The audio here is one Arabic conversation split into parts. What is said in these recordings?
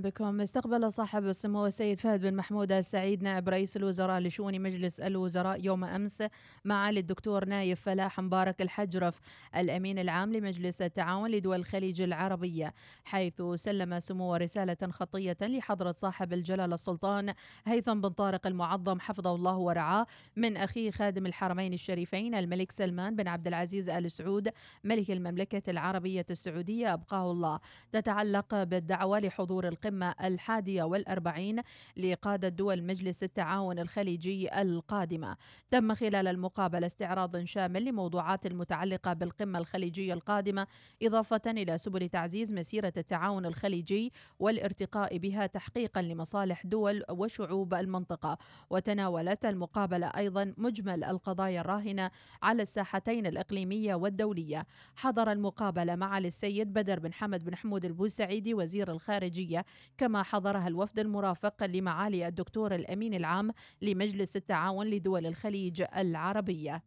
بكم. استقبل صاحب السمو السيد فهد بن محمود السعيد نائب رئيس الوزراء لشؤون مجلس الوزراء يوم أمس معالي الدكتور نايف فلاح مبارك الحجرف الأمين العام لمجلس التعاون لدول الخليج العربية حيث سلم سمو رسالة خطية لحضرة صاحب الجلالة السلطان هيثم بن طارق المعظم حفظه الله ورعاه من أخيه خادم الحرمين الشريفين الملك سلمان بن عبد العزيز آل سعود ملك المملكة العربية السعودية أبقاه الله. تتعلق بالدعوة لحضور القمة الحادية والأربعين لقادة دول مجلس التعاون الخليجي القادمة. تم خلال المقابلة استعراض شامل لموضوعات المتعلقة بالقمة الخليجية القادمة إضافة إلى سبل تعزيز مسيرة التعاون الخليجي والارتقاء بها تحقيقا لمصالح دول وشعوب المنطقة. وتناولت المقابلة أيضا مجمل القضايا الراهنة على الساحتين الإقليمية والدولية. حضر المقابلة مع السيد بدر بن حمد بن حمود البوسعيدي وزير الخارجية كما حضرها الوفد المرافق لمعالي الدكتور الأمين العام لمجلس التعاون لدول الخليج العربية.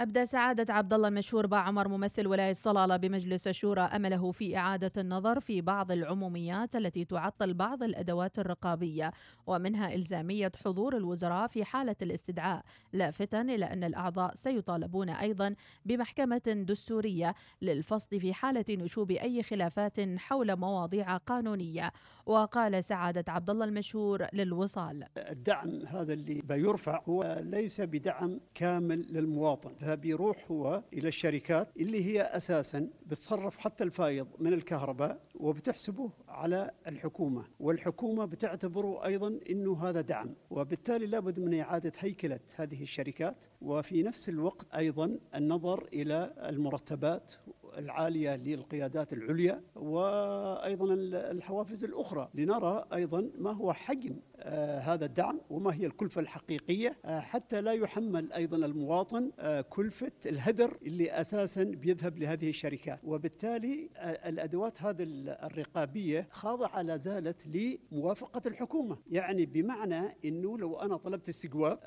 أبدى سعادة عبد الله المشهور باعمر ممثل ولاية صلالة بمجلس الشورى أمله في إعادة النظر في بعض العموميات التي تعطل بعض الأدوات الرقابية ومنها إلزامية حضور الوزراء في حالة الاستدعاء لافتا إلى أن الأعضاء سيطالبون أيضا بمحكمة دستورية للفصل في حالة نشوب أي خلافات حول مواضيع قانونية. وقال سعادة عبد الله المشهور للوصال الدعم هذا اللي بيرفع هو ليس بدعم كامل للمواطن. فبيروح هو إلى الشركات اللي هي أساسا بتصرف حتى الفايض من الكهرباء وبتحسبه على الحكومة. والحكومة بتعتبره أيضا إنه هذا دعم وبالتالي لابد من إعادة هيكلة هذه الشركات. وفي نفس الوقت أيضا النظر إلى المرتبات العالية للقيادات العليا وأيضا الحوافز الأخرى. لنرى أيضا ما هو حجم آه هذا الدعم وما هي الكلفة الحقيقية. آه حتى لا يحمل أيضا المواطن آه كلفة الهدر اللي أساسا بيذهب لهذه الشركات. وبالتالي الأدوات هذه الرقابية خاضعة لا زالت لموافقة الحكومة. يعني بمعنى أنه لو أنا طلبت استجواب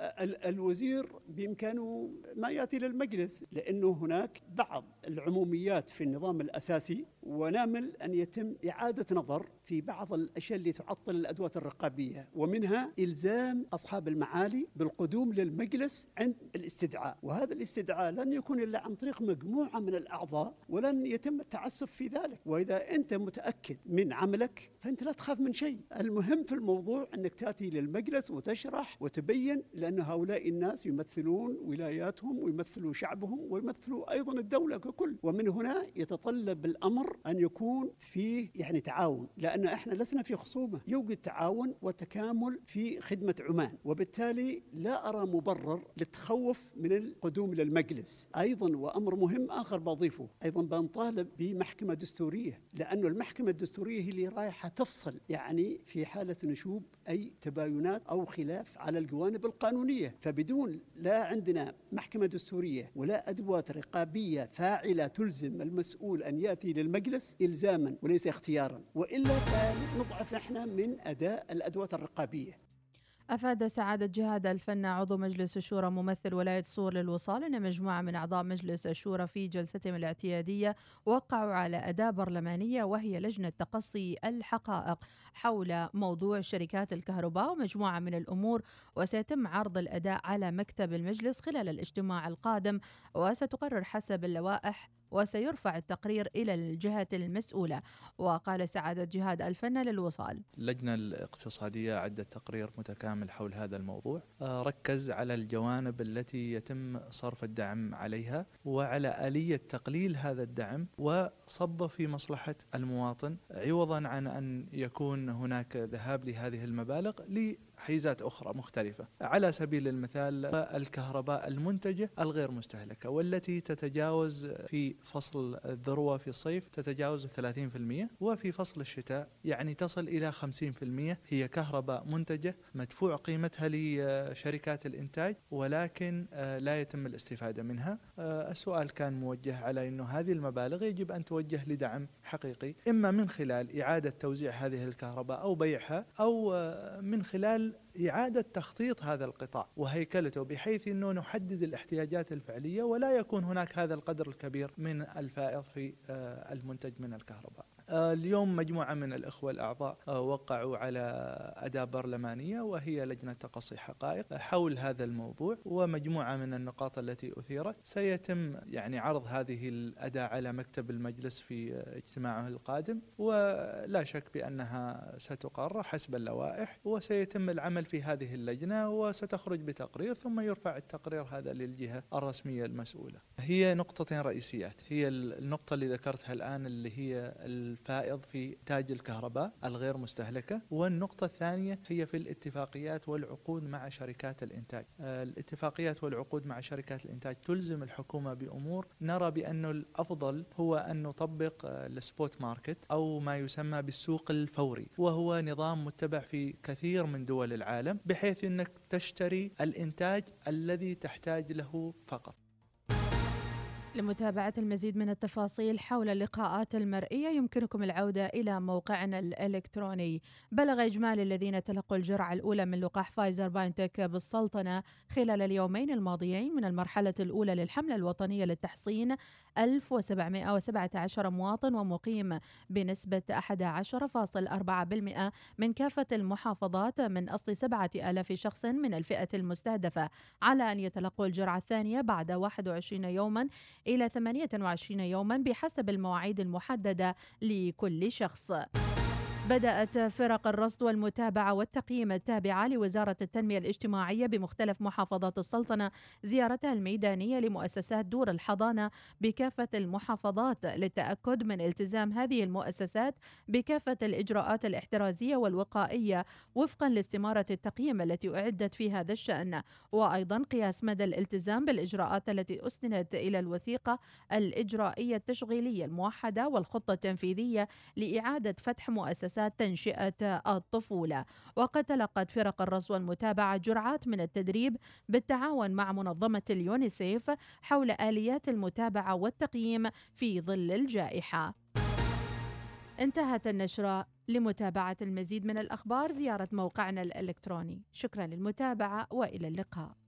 الوزير بإمكانه ما يأتي للمجلس لأنه هناك بعض العموميات في النظام الأساسي ونامل أن يتم إعادة نظر في بعض الأشياء اللي تعطل الأدوات الرقابية ومنها إلزام أصحاب المعالي بالقدوم للمجلس عند الاستدعاء. وهذا الاستدعاء لن يكون إلا عن طريق مجموعة من الأعضاء ولن يتم التعسف في ذلك. وإذا أنت متأكد من عملك فأنت لا تخاف من شيء. المهم في الموضوع أنك تأتي للمجلس وتشرح وتبين لأن هؤلاء الناس يمثلون ولاياتهم ويمثلوا شعبهم ويمثلوا أيضا الدولة ككل. ومن هنا يتطلب الأمر أن يكون فيه يعني تعاون لأن إحنا لسنا في خصومة. يوجد تعاون وتكامل في خدمة عمان وبالتالي لا أرى مبرر للتخوف من القدوم للمجلس. أيضا وأمر مهم آخر بضيفه أيضا بنطالب بمحكمة دستورية لأنه المحكمة الدستورية هي اللي رايحة تفصل يعني في حالة نشوب أي تباينات أو خلاف على الجوانب القانونية. فبدون لا عندنا محكمة دستورية ولا أدوات رقابية فاعلة تلزم المسؤول أن يأتي للمجلس إلزاما وليس اختيارا وإلا فنضعف إحنا من أداء الأدوات الرقابية. أفاد سعادة جهاد الفنا عضو مجلس الشورى ممثل ولاية صور للوصال أن مجموعة من أعضاء مجلس الشورى في جلستهم الاعتيادية وقعوا على أداة برلمانية وهي لجنة تقصي الحقائق حول موضوع شركات الكهرباء ومجموعة من الأمور وسيتم عرض الأداء على مكتب المجلس خلال الاجتماع القادم وستقرر حسب اللوائح وسيرفع التقرير إلى الجهة المسؤولة. وقال سعادة جهاد الفن للوصال. اللجنة الاقتصادية عدت تقرير متكامل حول هذا الموضوع. ركز على الجوانب التي يتم صرف الدعم عليها وعلى آلية تقليل هذا الدعم وصب في مصلحة المواطن عوضا عن أن يكون هناك ذهاب لهذه المبالغ حيزات أخرى مختلفة. على سبيل المثال الكهرباء المنتجة الغير مستهلكة والتي تتجاوز في فصل الذروة في الصيف تتجاوز 30% وفي فصل الشتاء يعني تصل إلى 50% هي كهرباء منتجة مدفوع قيمتها لشركات الإنتاج ولكن آه، لا يتم الاستفادة منها. آه، السؤال كان موجه على أنه هذه المبالغ يجب أن توجه لدعم حقيقي. إما من خلال إعادة توزيع هذه الكهرباء أو بيعها أو آه، من خلال إعادة تخطيط هذا القطاع وهيكلته بحيث أنه نحدد الاحتياجات الفعلية ولا يكون هناك هذا القدر الكبير من الفائض في آه، المنتج من الكهرباء. اليوم مجموعة من الإخوة الأعضاء آه، وقعوا على أداة برلمانية وهي لجنة تقصي حقائق حول هذا الموضوع ومجموعة من النقاط التي أثيرت. سيتم يعني عرض هذه الأداة على مكتب المجلس في اجتماعه القادم ولا شك بأنها ستقرر حسب اللوائح وسيتم العمل في هذه اللجنة وستخرج بتقرير ثم يرفع التقرير هذا للجهة الرسمية المسؤولة. هي نقطتين رئيسيات. هي النقطة اللي ذكرتها الآن اللي هي الفائض في إنتاج الكهرباء الغير مستهلكة. والنقطة الثانية هي في الاتفاقيات والعقود مع شركات الإنتاج. آه، الاتفاقيات والعقود مع شركات الإنتاج تلزم الحكومة بأمور. نرى بأنه الأفضل هو أن نطبق آه، ال spot market أو ما يسمى بالسوق الفوري وهو نظام متبع في كثير من دول العالم بحيث أنك تشتري الإنتاج الذي تحتاج له فقط. لمتابعة المزيد من التفاصيل حول اللقاءات المرئية يمكنكم العودة إلى موقعنا الإلكتروني. بلغ إجمالي الذين تلقوا الجرعة الأولى من لقاح فايزر باينتك بالسلطنة خلال اليومين الماضيين من المرحلة الأولى للحملة الوطنية للتحصين. 1717 مواطن ومقيم بنسبة 11.4% من كافة المحافظات من أصل 7000 شخص من الفئة المستهدفة. على أن يتلقوا الجرعة الثانية بعد 21 يوما إلى 28 يوما بحسب المواعيد المحددة لكل شخص. بدأت فرق الرصد والمتابعة والتقييم التابعة لوزارة التنمية الاجتماعية بمختلف محافظات السلطنة زيارتها الميدانية لمؤسسات دور الحضانة بكافة المحافظات للتأكد من التزام هذه المؤسسات بكافة الإجراءات الاحترازية والوقائية وفقا لاستمارة التقييم التي أعدت في هذا الشأن. وأيضا قياس مدى الالتزام بالإجراءات التي أسندت إلى الوثيقة الإجرائية التشغيلية الموحدة والخطة التنفيذية لإعادة فتح مؤسسات مؤسسات تنشئة الطفولة. وقد تلقت فرق الرصد والمتابعة جرعات من التدريب بالتعاون مع منظمة اليونيسيف حول آليات المتابعة والتقييم في ظل الجائحة. انتهت النشرة لمتابعة المزيد من الأخبار زيارة موقعنا الإلكتروني. شكرا للمتابعة وإلى اللقاء.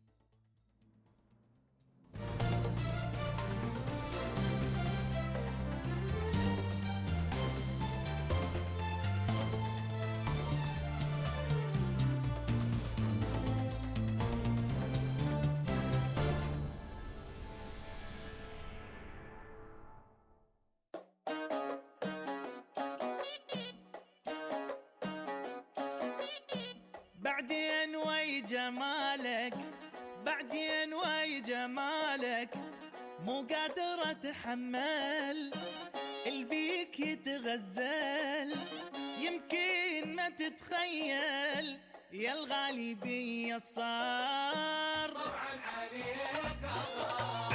قادر اتحمل البيك يتغزل. يمكن ما تتخيل يا الغالي بي صار طبعا عليك الله.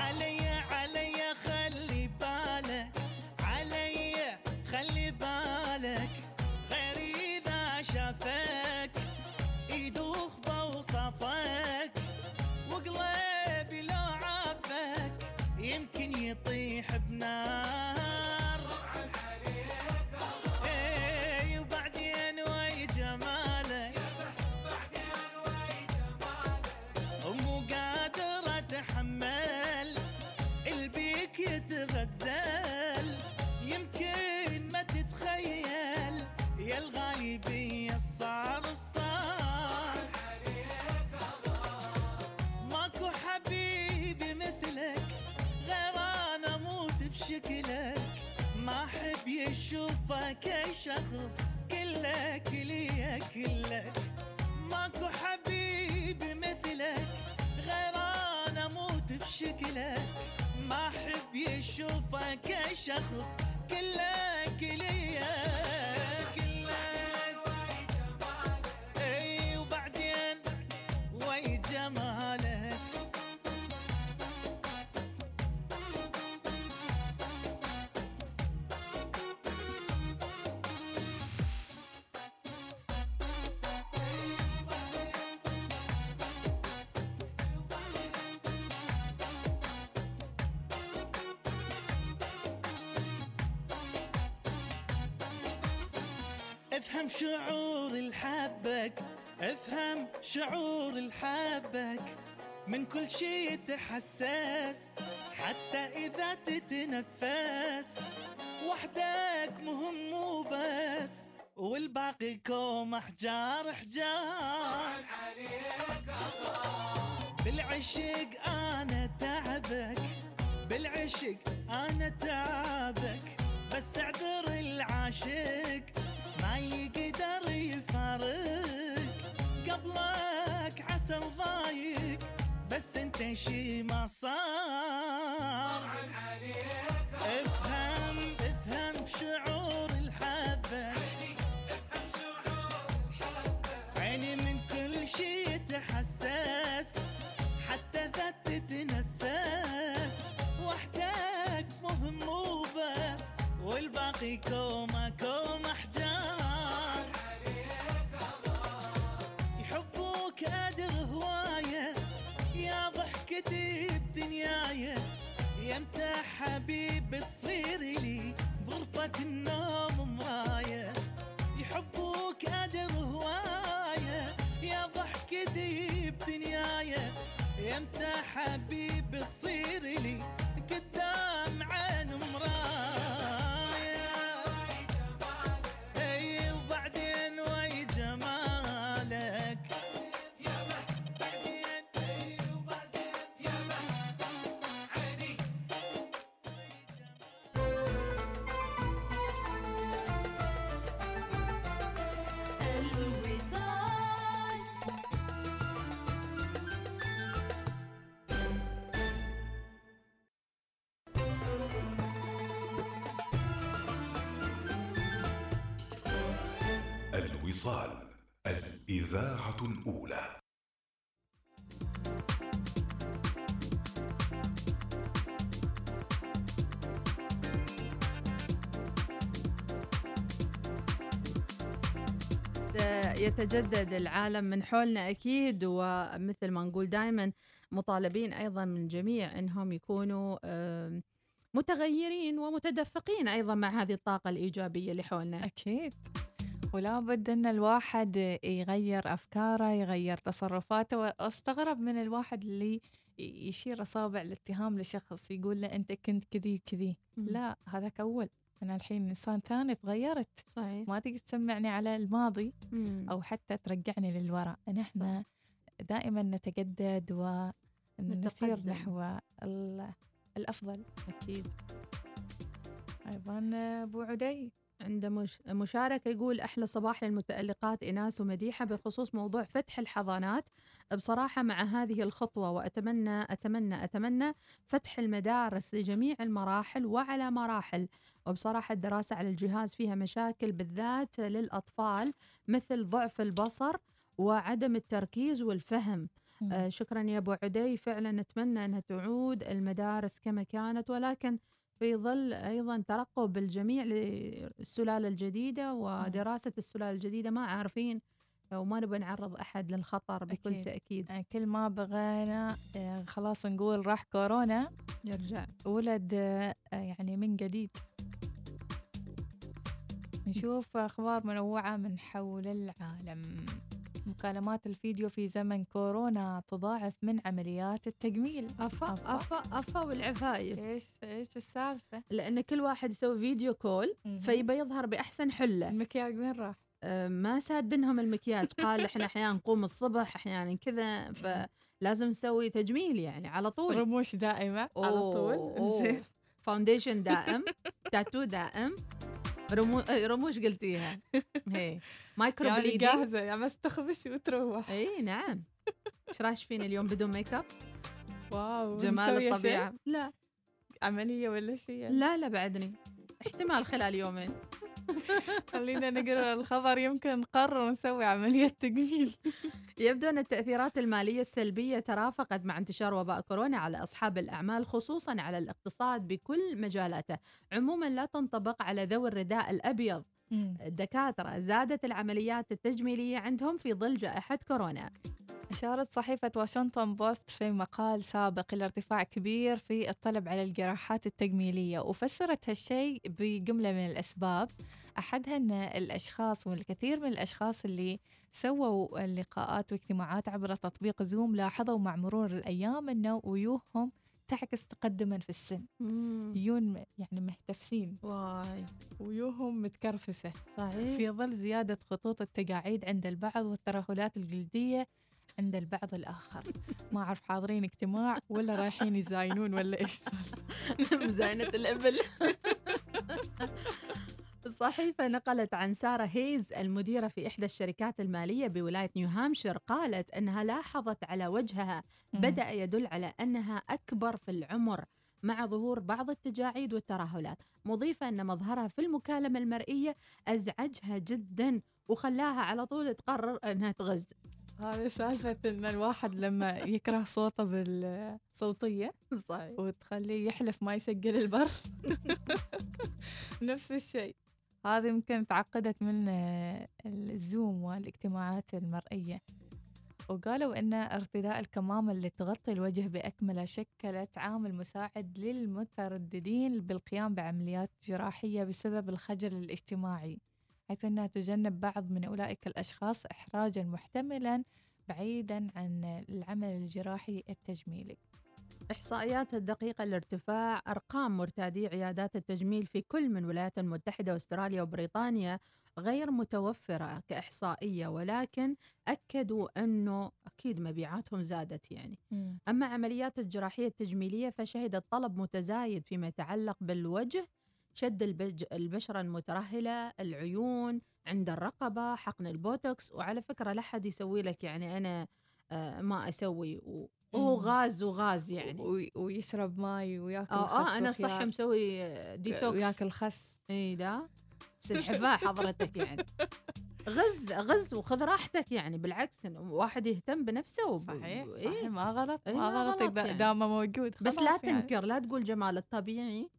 يشوفك أي شخص كلك ليا كلك. ماكو حبيبي مثلك غير أنا أموت بشكلك. ما أحب يشوفك شخص كلك. أفهم شعور الحبك من كل شي تحسس حتى إذا تتنفس. وحدك مهم وبس والباقي كوم أحجار أحجار بالعشق أنا تعبك بالعشق أنا تعبك. بس أعذر العاشق ما يقدر يفارق. قبلك عسل ضايق بس انت شي ما صار. افهم افهم شعور الحبة. عيني من كل شي تحسس حتى ذا تتنفس وحدك مهم وبس والباقي كومة الوصال الإذاعة الأولى. يتجدد العالم من حولنا أكيد ومثل ما نقول دائما مطالبين أيضا من الجميع أنهم يكونوا متغيرين ومتدفقين أيضا مع هذه الطاقة الإيجابية اللي حولنا. أكيد. ولا بد أن الواحد يغير أفكاره يغير تصرفاته وأستغرب من الواحد اللي يشير أصابع الاتهام لشخص يقول له أنت كنت كذي كذي. لا هذاك أول. أنا الحين إنسان ثاني تغيرت. صحيح. ما تقدر تسمعني على الماضي مم. أو حتى ترجعني للوراء. نحن دائما نتجدد ونسير نتقدم. نحو ال- الأفضل. أكيد. أيضا أبو عدي. عنده مش مشاركة يقول أحلى صباح للمتألقات إناس ومديحة بخصوص موضوع فتح الحضانات. بصراحة مع هذه الخطوة وأتمنى أتمنى أتمنى فتح المدارس لجميع المراحل وعلى مراحل. وبصراحة الدراسة على الجهاز فيها مشاكل بالذات للأطفال مثل ضعف البصر وعدم التركيز والفهم. آه شكرا يا أبو عدي. فعلا نتمنى أنها تعود المدارس كما كانت ولكن في ظل أيضا ترقب الجميع للسلالة الجديدة ودراسة السلالة الجديدة. ما عارفين وما نبغى نعرض أحد للخطر بكل أكيد. تأكيد. يعني كل ما بغينا آه، خلاص نقول راح كورونا. يرجع. ولد آه، يعني من جديد. نشوف أخبار منوعة من حول العالم. مكالمات الفيديو في زمن كورونا تضاعف من عمليات التجميل. أفا أفا. أفا أفا والعفايف إيش إيش السالفة؟ لأن كل واحد يسوي video call. فيبى يظهر بأحسن حلة. المكياج وين راح؟ آه، ما سادنهم المكياج. قال إحنا أحيانا نقوم الصبح أحيانا كذا فلازم نسوي تجميل يعني على طول. رموش دائمة على طول. زين. foundation دائم تاتو دائم. رمو... رموش قلتيها. هي مايكرو يعني blading جاهزة يعني بس تخبش وتروح. إي نعم. إيش رايك فيني اليوم بدون make up؟ wow جمال شيء؟ الطبيعة. لا. عملية ولا شيء لا لا بعدني. احتمال خلال يومين. خلينا نقرأ الخبر يمكن نقرر نسوي عملية تجميل. يبدو أن التأثيرات المالية السلبية ترافقت مع انتشار وباء كورونا على أصحاب الأعمال خصوصا على الاقتصاد بكل مجالاته. عموما لا تنطبق على ذوي الرداء الأبيض. الدكاترة زادت العمليات التجميلية عندهم في ظل جائحة كورونا. أشارت صحيفة واشنطن بوست في مقال سابق إلى ارتفاع كبير في الطلب على الجراحات التجميلية وفسرت هالشيء بجملة من الأسباب. أحدها أن الأشخاص والكثير من الأشخاص اللي سووا اللقاءات واجتماعات عبر تطبيق زوم لاحظوا مع مرور الأيام أنه وجوههم تعكس تقدما في السن. يجون يعني محتفسين واي. وجوههم متكرفسة. صحيح. في ظل زيادة خطوط التجاعيد عند البعض والترهلات الجلدية عند البعض الآخر. ما أعرف حاضرين اجتماع ولا رايحين يزاينون ولا إيش صار. مزاينة الإبل. الصحيفة نقلت عن سارة هيز المديرة في إحدى الشركات المالية بولاية نيو هامشير قالت أنها لاحظت على وجهها بدأ يدل على أنها أكبر في العمر مع ظهور بعض التجاعيد والترهلات مضيفة أن مظهرها في المكالمة المرئية أزعجها جدا وخلاها على طول تقرر أنها تغز. هذه سالفة إن الواحد لما يكره صوته بالصوتية صحيح. وتخليه يحلف ما يسجل البر. نفس الشيء. هذه يمكن تعقدت من آه، الزوم والاجتماعات المرئية. وقالوا أن ارتداء الكمامة اللي تغطي الوجه بأكمله شكلت عامل مساعد للمترددين بالقيام بعمليات جراحية بسبب الخجل الاجتماعي حيث أنها تجنب بعض من أولئك الأشخاص إحراجا محتملا بعيدا عن العمل الجراحي التجميلي. إحصائيات الدقيقة لارتفاع أرقام مرتادي عيادات التجميل في كل من الولايات المتحدة وأستراليا وبريطانيا غير متوفرة كإحصائية ولكن أكدوا أنه أكيد مبيعاتهم زادت يعني. أما عمليات الجراحية التجميلية فشهدت طلب متزايد فيما يتعلق بالوجه شد البشرة المترهلة العيون عند الرقبة حقن البوتوكس وعلى فكرة لا حد يسوي لك يعني أنا آه، ما أسوي و- وهو مم. غاز وغاز يعني. وي- ويشرب ماي وياكل آه, خس آه أنا صح وخيار مسوي ديتوكس وياكل خس. إي لا سلحفاه حضرتك يعني. غز غز وخذ راحتك يعني. بالعكس واحد يهتم بنفسه وب... صحيح إيه. صحيح. ما غلط إيه، ما ما غلط. يعني. دامه موجود بس لا يعني. تنكر لا تقول جمال الطبيعي.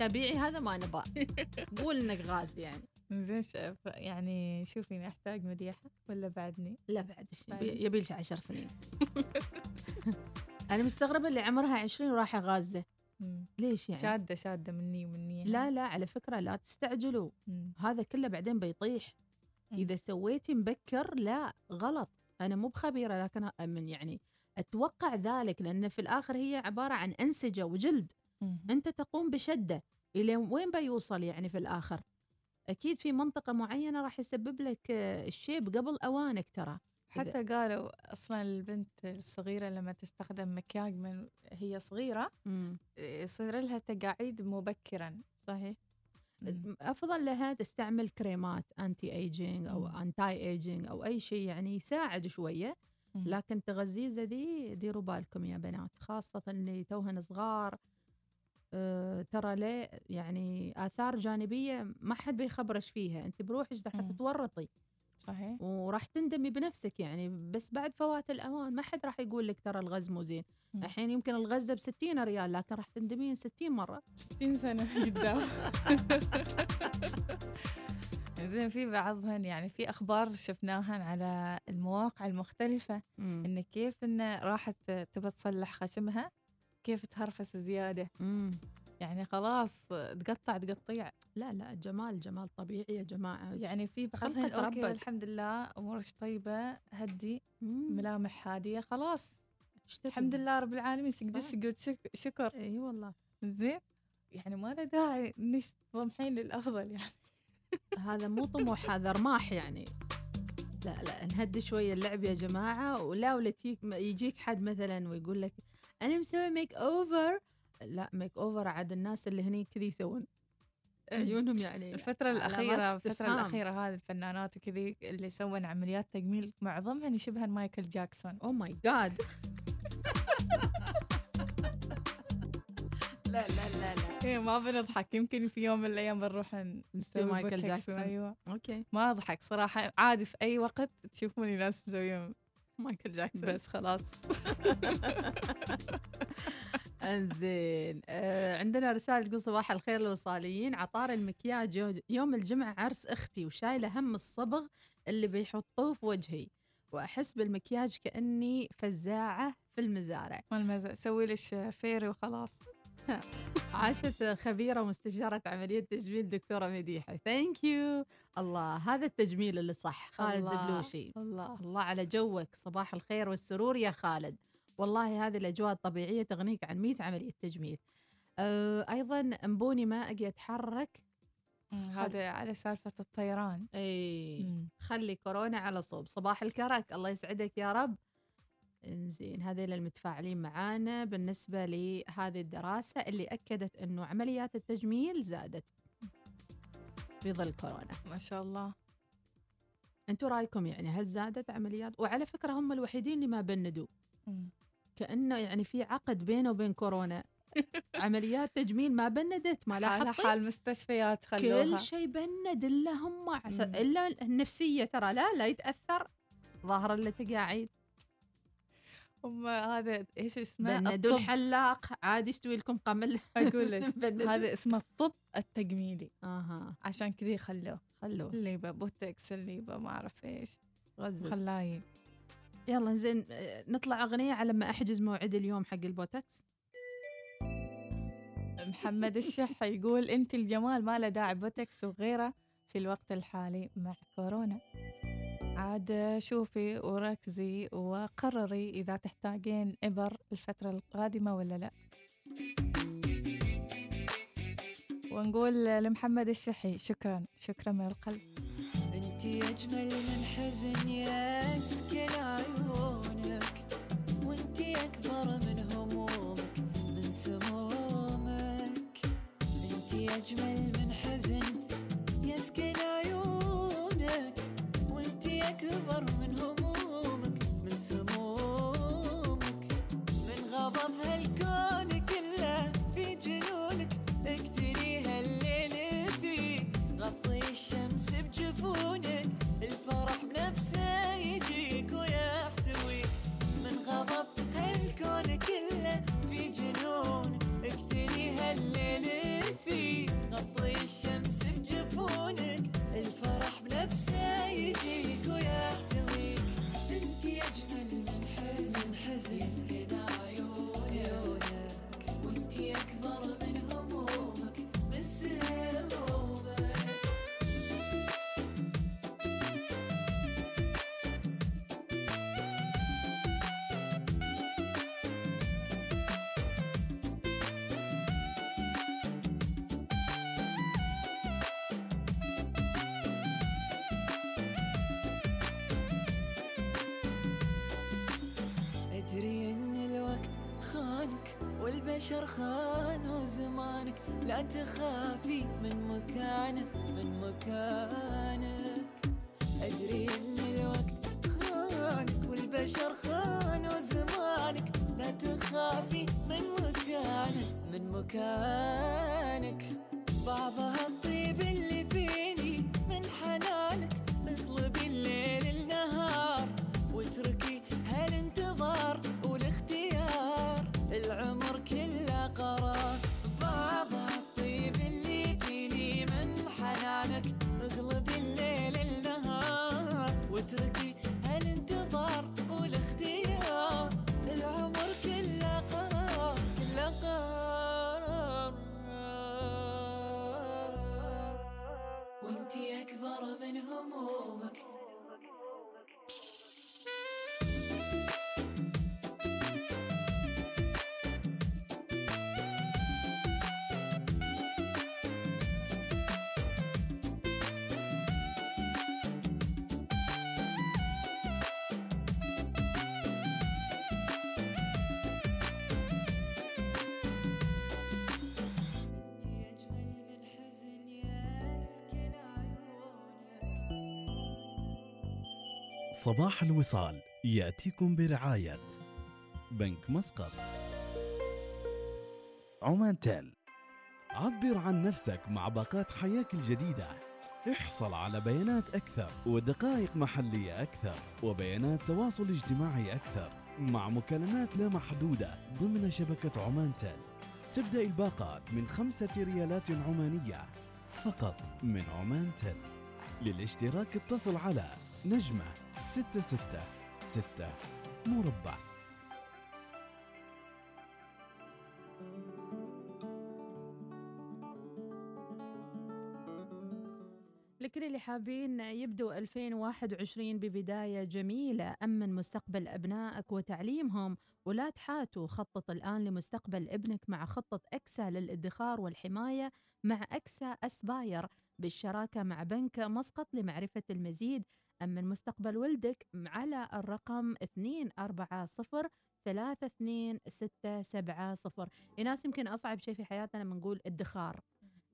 طبيعي هذا ما نبغى. قول إنك غاز يعني. زين ش- ف- يعني شوفي احتاج مديحة ولا بعدني؟ لا بعد. يبي لش عشر سنين. أنا مستغربة اللي عمرها 20 وراحة غازة. ليش يعني؟ شادة شادة مني ومني لا لا على فكرة لا تستعجلوا. مم. هذا كله بعدين بيطيح. مم. إذا سويتي مبكر لا غلط. أنا مو بخبيرة لكن من يعني أتوقع ذلك لأن في الآخر هي عبارة عن أنسجة وجلد. مم. أنت تقوم بشدة. إلى وين بيوصل يعني في الآخر؟ أكيد في منطقة معينة راح يسبب لك آه، الشيب قبل أوانك ترى. حتى قالوا أصلا البنت الصغيرة لما تستخدم مكياج من هي صغيرة يصير لها تجاعيد مبكرا صحيح مم. أفضل لها تستعمل كريمات anti aging أو مم. anti aging أو أي شيء يعني يساعد شوية مم. لكن تغزيزه ذي ديروا بالكم يا بنات خاصة اللي توهن صغار أه ترى ليه يعني آثار جانبية ما حد بيخبرش فيها أنت بروحك راح. تتورطي صحيح. وراح تندمي بنفسك يعني بس بعد فوات الأوان ما حد راح يقول لك ترى الغز مو زين. الحين يمكن الغزه ب 60 ريال لكن راح تندمين 60 مرة. 60 سنة قدام. زين في بعضهن يعني في أخبار شفناها على المواقع المختلفة إن كيف إن راحت تبى تصلح خشمها كيف تهرفس زيادة. مم. يعني خلاص تقطع تقطيع. لا لا جمال جمال طبيعي يا جماعة. يعني في خلقة بعضهن أوكي ربك. الحمد لله أمورك طيبة هدي مم. ملامح هادية خلاص. إيش تبي؟ الحمد لله رب العالمين سجد. سجود شك- شكر. إي والله. زين. يعني ما له داعي انك تطمحين للأفضل يعني. هذا مو طموح هذا رماح يعني. لا لا نهدي شوية اللعب يا جماعة. ولا ولا يجيك حد مثلا ويقول لك أنا مسوي makeover لا makeover عاد الناس اللي هني كذي يسوون عيونهم يعني الفترة الأخيرة الفترة. الأخيرة هذه الفنانات وكذي اللي سووا عمليات تجميل معظمهن يشبهن مايكل جاكسون. أو ماي جاد لا لا لا لا. إيه ما بنضحك. يمكن في يوم من الأيام بنروح نسوي مايكل جاكسون. أيوة. okay. ما أضحك صراحة. عادي في أي وقت تشوفوني ناس مسويين مايكل جاكسون. بس خلاص. انزين. آه عندنا رسالة تقول صباح الخير الوصاليين عطار المكياج يو- يوم الجمعة عرس أختي وشايلة هم الصبغ اللي بيحطوه في وجهي. وأحس بالمكياج كأني فزاعة في المزارع. والمزة سوي لش فيري وخلاص. عاشت خبيرة مستشاره عملية تجميل دكتورة مديحة. thank you الله هذا التجميل اللي صح. خالد الله. دبلوشي. الله. الله على جوك. صباح الخير والسرور يا خالد. والله هذه الأجواء الطبيعية تغنيك عن 100 عملية تجميل. أه أيضا أنبوني ما أجي أتحرك. هذا على سالفة الطيران. أي مم. خلي كورونا على صوب. صباح الكرك الله يسعدك يا رب. إنزين هذيل المتفاعلين معانا. بالنسبة لهذه الدراسة اللي أكدت أنه عمليات التجميل زادت في ظل كورونا. ما شاء الله. أنتوا رأيكم يعني هل زادت عمليات؟ وعلى فكرة هم الوحيدين اللي ما بندوا. كأنه يعني في عقد بينه وبين كورونا. عمليات تجميل ما بندت ما حال لاحظتي؟ حال مستشفيات كل خلوها. شيء بند إلا هم. مم. إلا النفسية ترى لا لا يتأثر. ظاهر اللي تقاعد هم هذا إيش اسمه؟ بندوا الحلاق عادي يستوي لكم؟ قمل أقول لك. هذا اسمه الطب التجميلي. آها. عشان كذا خلوه. خلوه. اللي بوتكس اللي ما أعرف إيش. غزز خلاي يلا زين نطلع أغنية على ما أحجز موعد اليوم حق البوتكس محمد الشح يقول أنت الجمال ما له داعي بوتكس وغيره في الوقت الحالي مع كورونا. عاد شوفي وركزي وقرري إذا تحتاجين إبر الفترة القادمة ولا لا. ونقول لمحمد الشحي شكرا شكرا من القلب. أنت أجمل من حزن يسكن عيونك وأنت أكبر من همومك من سمومك. أنت أجمل من حزن يسكن عيونك وأنت أكبر من همومك من سمومك. من غضب هالكون بجفونك الفرح بنفسه يجيك ويحتويك من غضب هالكون كله في جنون اقتريها الليل فيه. غطي الشمس بجفونك والبشر خانوا زمانك لا تخافي من مكانه من مكانك صباح الوصال يأتيكم برعاية بنك مسقط. عمان تيل. عبر عن نفسك مع باقات حياك الجديدة. احصل على بيانات أكثر ودقائق محلية أكثر وبيانات تواصل اجتماعي أكثر مع مكالمات لا محدودة ضمن شبكة عمان تيل. تبدأ الباقات من خمسة ريالات عمانية فقط من عمان تيل. للاشتراك اتصل على نجمة ستة ستة. ستة. مربع لكل اللي حابين يبدوا 2021 ببداية جميلة أمن مستقبل أبنائك وتعليمهم ولا تحاتوا خطط الآن لمستقبل ابنك مع خطة أكسا للادخار والحماية مع أكسا أسباير بالشراكة مع بنك مسقط لمعرفة المزيد أمن مستقبل ولدك على الرقم 240 32670 ناس يمكن أصعب شيء في حياتنا لما نقول ادخار.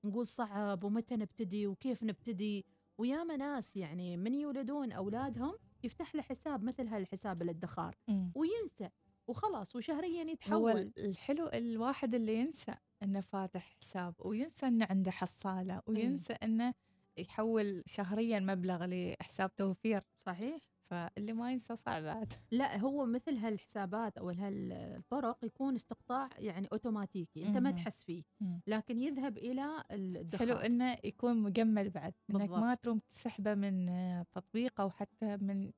نقول صعب ومتى نبتدي وكيف نبتدي. وياما ناس يعني من يولدون أولادهم يفتح له حساب مثل هالحساب الادخار. وينسى. وخلاص وشهريا هو يتحول. ال- الحلو الواحد اللي ينسى إنه فاتح حساب وينسى إنه عنده حصالة وينسى إنه يحول شهريا مبلغ لحساب توفير صحيح فاللي ما ينسى صعب بعد لا هو مثل هالحسابات أو هالطرق يكون استقطاع يعني أوتوماتيكي أنت ما. تحس فيه. لكن يذهب إلى الادخار حلو إنه يكون مجمد بعد إنك ما بالضبط. تروم تسحبه من تطبيق أو حتى من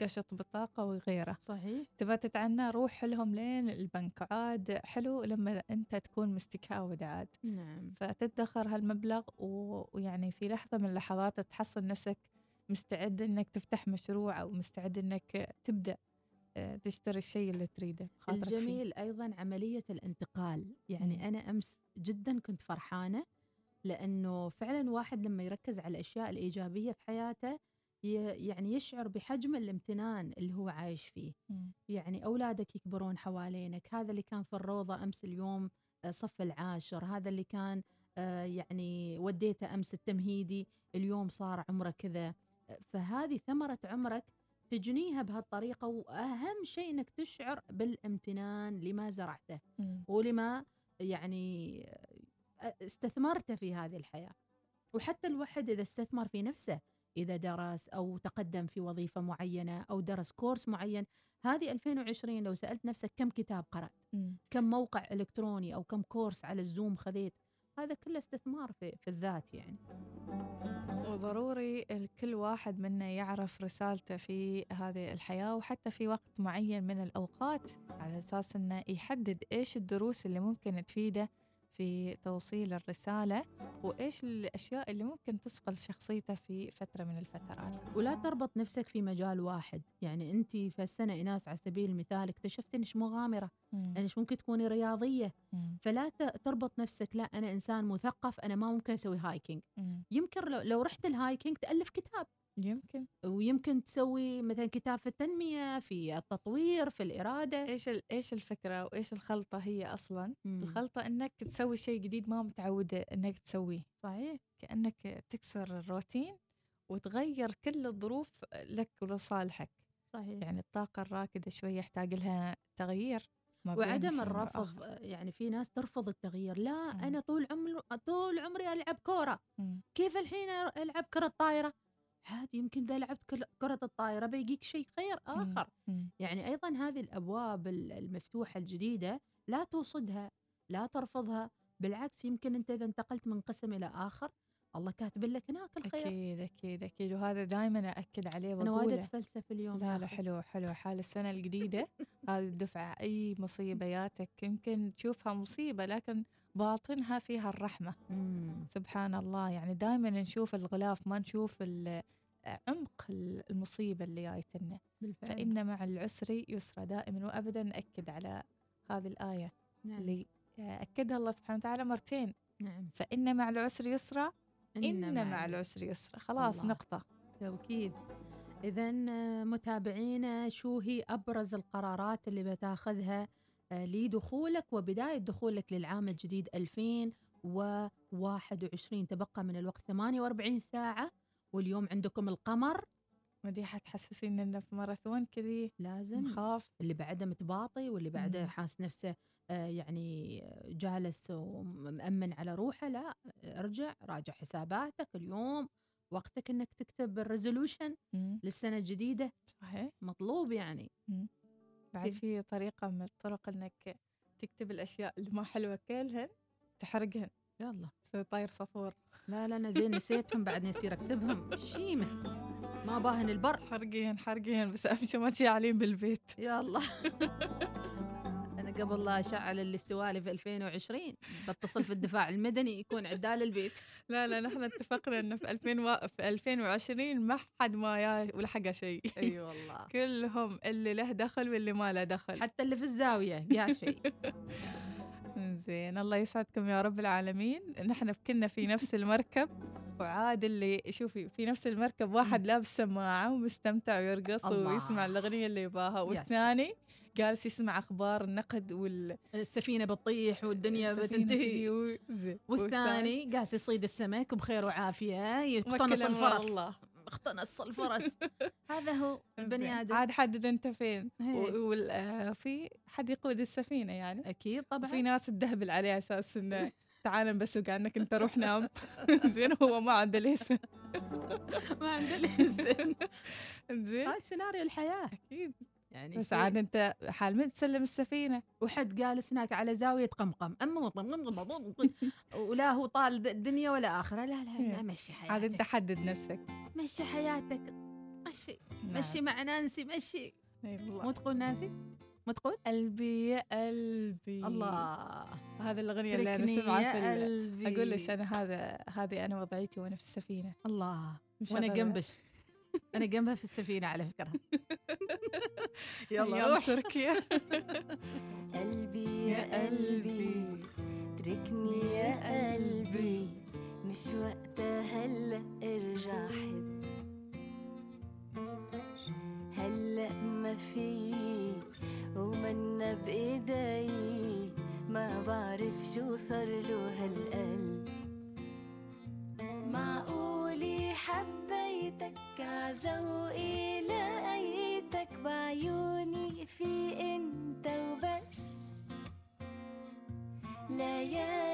قشط بطاقة وغيره. صحيح. تبى تتعنى روح لهم لين البنك. عاد حلو لما أنت تكون مستكاود عاد نعم. فتدخر هالمبلغ و- ويعني في لحظة من اللحظات تحصل نفسك مستعد إنك تفتح مشروع أو مستعد إنك تبدأ آه، تشتري الشيء اللي تريده خاطرك فيه. الجميل أيضا عملية الانتقال. يعني مم. أنا أمس جدا كنت فرحانة لأنه فعلا واحد لما يركز على الأشياء الإيجابية في حياته يعني يشعر بحجم الامتنان اللي هو عايش فيه مم. يعني أولادك يكبرون حوالينك هذا اللي كان في الروضة أمس اليوم آه، صف العاشر هذا اللي كان آه، يعني وديته أمس التمهيدي اليوم صار عمره كذا فهذه ثمرة عمرك تجنيها بهالطريقة وأهم شيء أنك تشعر بالامتنان لما زرعته. ولما يعني آه، استثمرته في هذه الحياة وحتى الواحد إذا استثمر في نفسه إذا درس أو تقدم في وظيفة معينة أو درس كورس معين هذه 2020 لو سألت نفسك كم كتاب قرأت مم. كم موقع إلكتروني أو كم كورس على الزوم خذيت هذا كله استثمار في, في الذات يعني وضروري الكل واحد منا يعرف رسالته في هذه الحياة وحتى في وقت معين من الأوقات على أساس أنه يحدد إيش الدروس اللي ممكن تفيده في توصيل الرسالة وإيش الأشياء اللي ممكن تصقل شخصيته في فترة من الفترات ولا تربط نفسك في مجال واحد يعني أنت في السنة إيناس على سبيل المثال اكتشفت إنش مغامرة مم. إنش ممكن تكوني رياضية مم. فلا تربط نفسك لا أنا إنسان مثقف أنا ما ممكن أسوي hiking مم. يمكن لو, لو رحت ال hiking تألف كتاب يمكن. ويمكن تسوي مثلا كتاب في التنمية في التطوير في الإرادة. إيش ال- إيش الفكرة وإيش الخلطة هي أصلا؟ مم. الخلطة إنك تسوي شيء جديد ما متعودة إنك تسويه. صحيح. كأنك تكسر الروتين وتغير كل الظروف لك ولصالحك. صحيح. يعني الطاقة الراكدة شوي يحتاج لها تغيير وعدم الرفض. يعني في ناس ترفض التغيير. لا مم. أنا طول عمري طول عمري ألعب كورة. مم. كيف الحين ألعب كرة طايرة عادي يمكن إذا لعبت كرة الطايرة بيجيك شيء خير آخر. يعني أيضا هذه الأبواب ال- المفتوحة الجديدة لا توصدها لا ترفضها. بالعكس يمكن أنت إذا انتقلت من قسم إلى آخر الله كاتب لك هناك الخير. أكيد أكيد أكيد. وهذا دائما اكد عليه أنا وايد وأقوله. أتفلسف اليوم لا لا. حلو حلو حال السنة الجديدة هذه الدفعة أي مصيبة جاتك يمكن تشوفها مصيبة لكن باطنها فيها الرحمة. مم. سبحان الله. يعني دائما نشوف الغلاف ما نشوف عمق المصيبة اللي جايتنا فإن مع العسر يسرا دائما وأبدا نأكد على هذه الآية نعم. اللي أكدها الله سبحانه وتعالى مرتين. نعم. فإن مع العسر يسرا إن مع العسر. يسرا خلاص الله. نقطة. توكيد. إذا متابعينا شو هي أبرز القرارات اللي بتاخذها آه، لدخولك وبداية دخولك للعام الجديد 2021 تبقى من الوقت 48 ساعة واليوم عندكم القمر. مديحة تحسسين إنه في ماراثون كذي لازم. نخاف اللي بعده متباطي واللي بعده. حاس نفسه آه، يعني جالس ومأمن على روحه. لا ارجع راجع حساباتك اليوم وقتك إنك تكتب الريزولوشن مم. للسنة الجديدة. صحيح. مطلوب يعني. بعد؟ في طريقة من الطرق إنك تكتب الأشياء اللي ما حلوة كلهن تحرقهن. يلا. تسوي طاير صفور. لا لا أنا زين نسيتهم بعد يصير أكتبهم. شيمه ما مباهن البر. حرقين حرقين بس أهم شيء ما تشعلين بالبيت. يلا. أنا قبل لا أشعل الاستوالي في 2020 بتصل في الدفاع المدني يكون عدال البيت. لا لا نحن اتفقنا إنه في 2000 و... في 2020 ما حد ما يا ولحقه شيء. أي والله. كلهم اللي له دخل واللي ما له دخل. حتى اللي في الزاوية يا شيء. زين الله يسعدكم يا رب العالمين. نحن كنا في نفس المركب وعاد اللي شوفي في نفس المركب واحد لابس سماعة ومستمتع ويرقص الله. ويسمع الأغنية اللي يباها. والثاني جالس يسمع أخبار النقد وال السفينة بتطيح والدنيا بتنتهي. و-. والثاني قاعد يصيد السمك بخير وعافية يقتنص الفرس. الله. اقتنص الفرس هذا هو. البني آدم. عاد حدد أنت فين. هي. و- وال- آه، في حد يقود السفينة يعني. أكيد طبعا. وفي ناس تدهبل عليه أساس إنه تعال نبسوق عنك أنت روح نام. زين هو ما عنده ليسن ما عنده لسن زين هاي سيناريو الحياة. أكيد. يعني بس عاد انت حال من تسلم السفينة. وحد جالس هناك على زاوية قمقم. اما ولا هو طال الدنيا ولا آخرة. لا لا هي. مشي عاد انت حياتك حدد نفسك. مشي حياتك. مشي. مشي مع نانسي. مشي. مو تقول نانسي؟ مو تقول؟ قلبي يا قلبي. الله. هذه الأغنية اللي أنا سمعها في أقول لك أنا هذا هذه أنا وضعيتي وأنا في السفينة. الله. وأنا جنبش أنا جنبها في السفينة على فكرة. يلا روح. تركيا. قلبي يا قلبي تركني يا قلبي. مش وقتها هلا ارجع حب. هلا ما في ومنا بإيدي. ما بعرف شو صار له هالقلب. معقولي عذوقي لقيتك بعيوني في انت وبس ليالي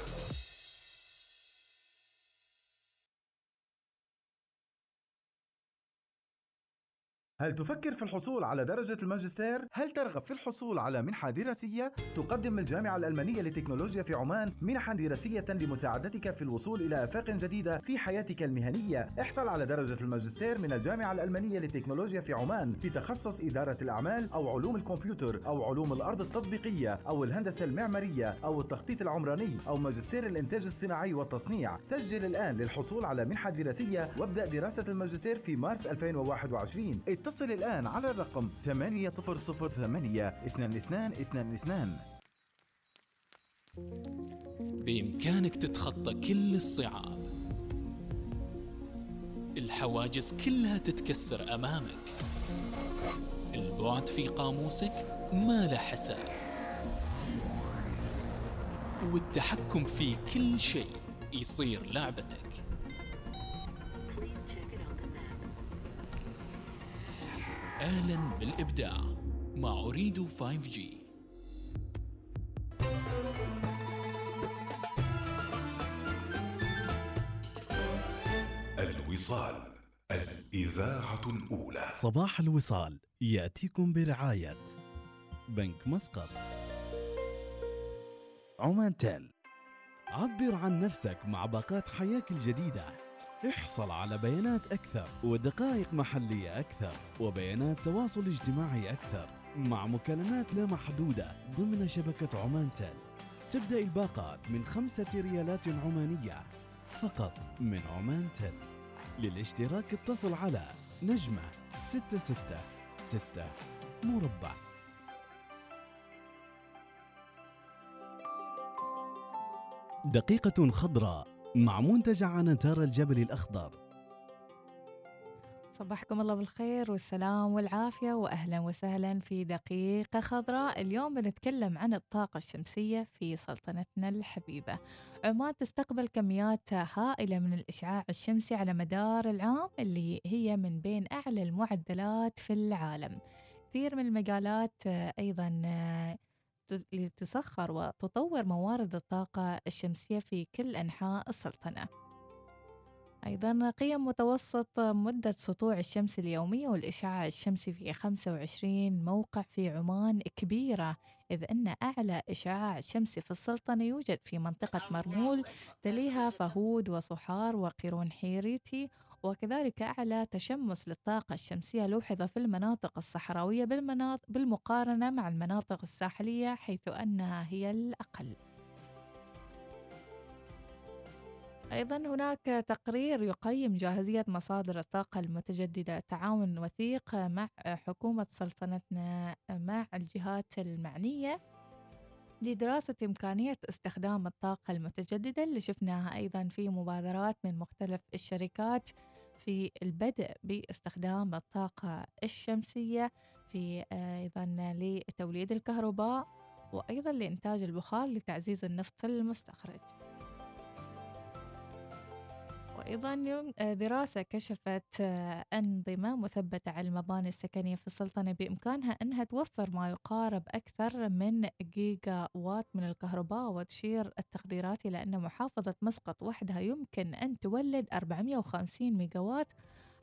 هل تفكر في الحصول على درجة الماجستير؟ هل ترغب في الحصول على منحة دراسية؟ تقدم الجامعة الألمانية للتكنولوجيا في عمان منحا دراسية لمساعدتك في الوصول إلى آفاق جديدة في حياتك المهنية. احصل على درجة الماجستير من الجامعة الألمانية للتكنولوجيا في عمان في تخصص إدارة الأعمال أو علوم الكمبيوتر أو علوم الأرض التطبيقية أو الهندسة المعمارية أو التخطيط العمراني أو ماجستير الإنتاج الصناعي والتصنيع. سجل الآن للحصول على منحة دراسية وابدأ دراسة الماجستير في مارس 2021. اتصل الآن على الرقم 8008 2222 بإمكانك تتخطى كل الصعاب. الحواجز كلها تتكسر أمامك. البعد في قاموسك ما له حساب. والتحكم في كل شيء يصير لعبتك. أهلا بالإبداع مع أريد 5G الوصال الإذاعة الأولى. صباح الوصال يأتيكم برعاية بنك مسقط. عمان تيل. عبر عن نفسك مع باقات حياك الجديدة. احصل على بيانات أكثر ودقائق محلية أكثر وبيانات تواصل اجتماعي أكثر مع مكالمات لا محدودة ضمن شبكة عمان تيل تبدأ الباقات من خمسة ريالات عمانية فقط من عمان تيل للاشتراك اتصل على نجمة ستة ستة ستة مربع. دقيقة خضراء. مع منتجع عنتار الجبل الأخضر. صبحكم الله بالخير والسلام والعافية وأهلا وسهلا في دقيقة خضراء. اليوم بنتكلم عن الطاقة الشمسية في سلطنتنا الحبيبة. عمان تستقبل كميات هائلة من الإشعاع الشمسي على مدار العام اللي هي من بين أعلى المعدلات في العالم. كثير من المجالات آه، أيضا لتسخر وتطور موارد الطاقة الشمسية في كل أنحاء السلطنة. أيضا قيم متوسط مدة سطوع الشمس اليومية والإشعاع الشمسي في 25 موقع في عمان كبيرة إذ أن أعلى إشعاع شمسي في السلطنة يوجد في منطقة مرمول تليها فهود وصحار وقيرون حيريتي وكذلك أعلى تشمس للطاقة الشمسية لوحظ في المناطق الصحراوية بالمناطق بالمقارنة مع المناطق الساحلية حيث أنها هي الأقل. أيضا هناك تقرير يقيم جاهزية مصادر الطاقة المتجددة تعاون وثيق مع حكومة سلطنتنا مع الجهات المعنية لدراسة إمكانية استخدام الطاقة المتجددة اللي شفناها أيضا في مبادرات من مختلف الشركات في البدء باستخدام الطاقة الشمسية في آه، أيضا لتوليد الكهرباء وأيضا لإنتاج البخار لتعزيز النفط المستخرج. وأيضا آه، دراسة كشفت آه، أنظمة مثبتة على المباني السكنية في السلطنة بإمكانها أنها توفر ما يقارب أكثر من جيجا وات من الكهرباء وتشير التقديرات إلى أن محافظة مسقط وحدها يمكن أن تولد 450 ميجاوات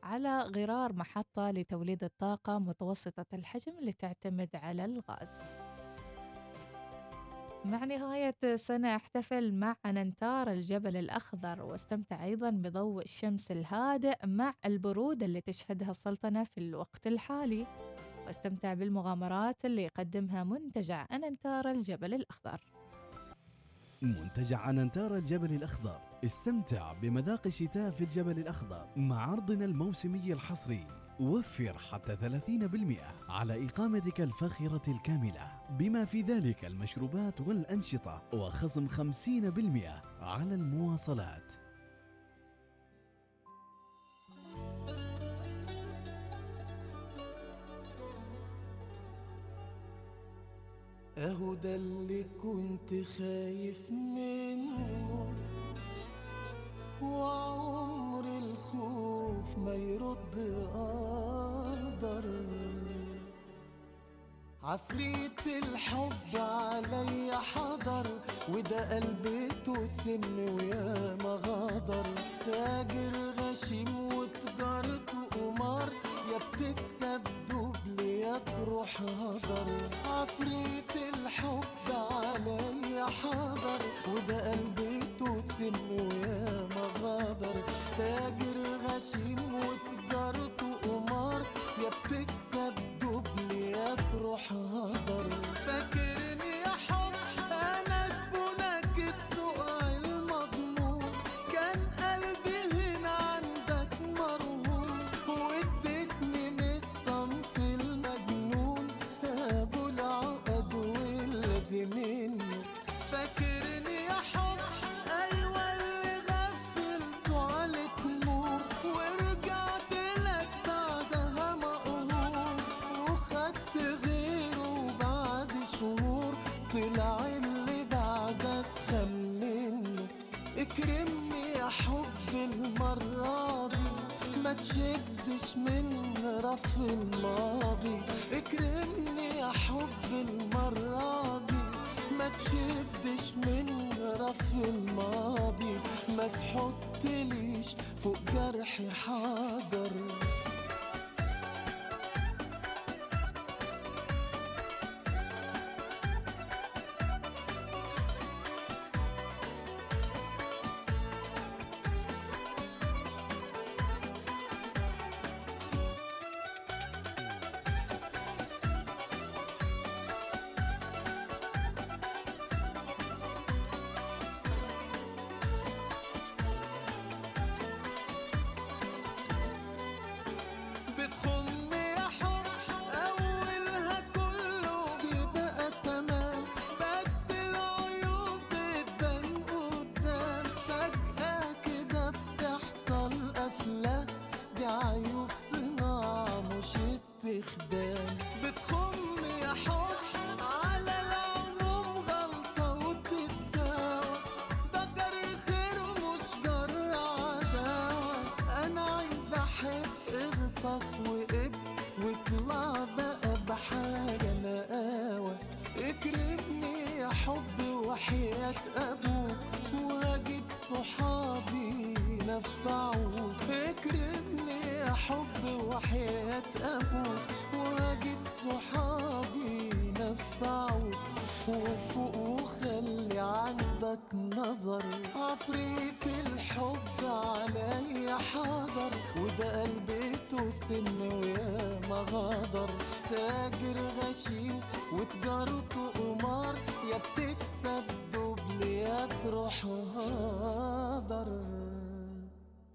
على غرار محطة لتوليد الطاقة متوسطة الحجم اللي تعتمد على الغاز. مع نهاية السنة أحتفل مع ننتار الجبل الأخضر واستمتع أيضا بضوء الشمس الهادئ مع البرودة اللي تشهدها السلطنة في الوقت الحالي. واستمتع بالمغامرات اللي يقدمها منتجع أننتار الجبل الأخضر. منتجع أننتار الجبل الأخضر استمتع بمذاق الشتاء في الجبل الأخضر مع عرضنا الموسمي الحصري. وفر حتى 30% على إقامتك الفاخرة الكاملة بما في ذلك المشروبات والأنشطة وخصم 50% على المواصلات. اهو ده اللي كنت خايف منه. يرد قدرني عفريت الحب علي حضر وده قلبته سم ويا ما غدر تاجر غشيم وتجارته قمار يا بتكسب دبل يا تروح هدر. عفريت الحب علي حضر وده قلبته سم ويا ما غدر تاجر اكرمني يا حب وحياة أبوك وهجيب صحابي نفعوك وفوق وخلي عندك نظر عفريت الحب عليا حاضر وده قلبته سن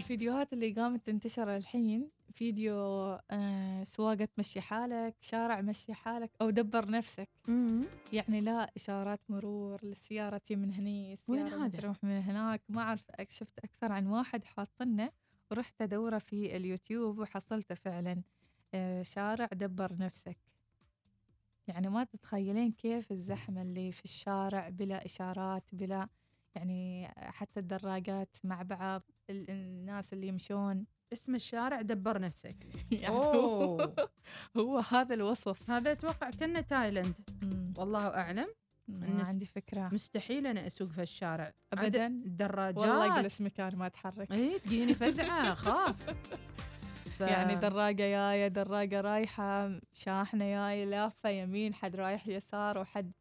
الفيديوهات اللي قامت تنتشر الحين فيديو آه سواقة مشي حالك شارع مشي حالك أو دبر نفسك. يعني لا إشارات مرور السيارة تي من هني وين السيارة هذا؟ تروح من هناك. ما أعرف شفت أكثر عن واحد حاطنه ورحت أدوره في اليوتيوب وحصلته فعلا. آه شارع دبر نفسك. يعني ما تتخيلين كيف الزحمة اللي في الشارع بلا إشارات بلا يعني حتى الدراجات مع بعض ال- الناس اللي يمشون. اسم الشارع دبر نفسك. يعني أوه. هو, هذا الوصف. هذا أتوقع كنا تايلاند. والله أعلم. ما عندي فكرة. مستحيل أنا أسوق في الشارع؟ عاد الدراجات. والله اجلس مكان ما اتحرك اي تجيني فزعة أخاف. ف... يعني دراجة جاية دراجة رايحة شاحنة جاية لافة يمين حد رايح يسار وحد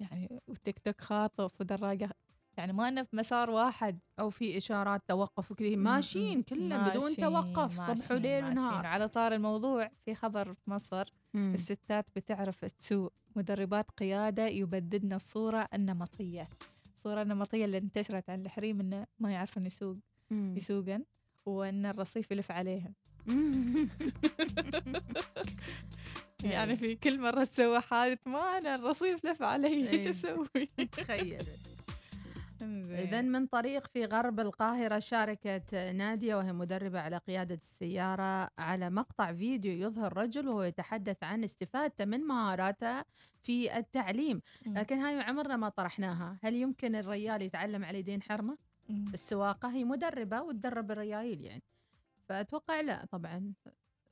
يعني وتيك توك خاطف ودراجة يعني ما أنا في مسار واحد أو في إشارات توقف وكذا ماشيين كلهم بدون توقف صبح وليل. ونهار على طار الموضوع في خبر في مصر مم. الستات بتعرف تسوق مدربات قيادة يبددن الصورة النمطية الصورة النمطية اللي انتشرت عن الحريم إنه ما يعرفن يسوق. يسوقن وإن الرصيف يلف عليهم يعني في كل مرة تسوي حادث ما أنا الرصيف لف علي إيش إيه. أسوي؟ تخيل. إذا من طريق في غرب القاهرة شاركت نادية وهي مدربة على قيادة السيارة على مقطع فيديو يظهر رجل وهو يتحدث عن استفادته من مهاراته في التعليم. لكن هاي عمرنا ما طرحناها هل يمكن الريال يتعلم على يدين حرمة. السواقة هي مدربة وتدرب الريايل يعني فأتوقع لا طبعا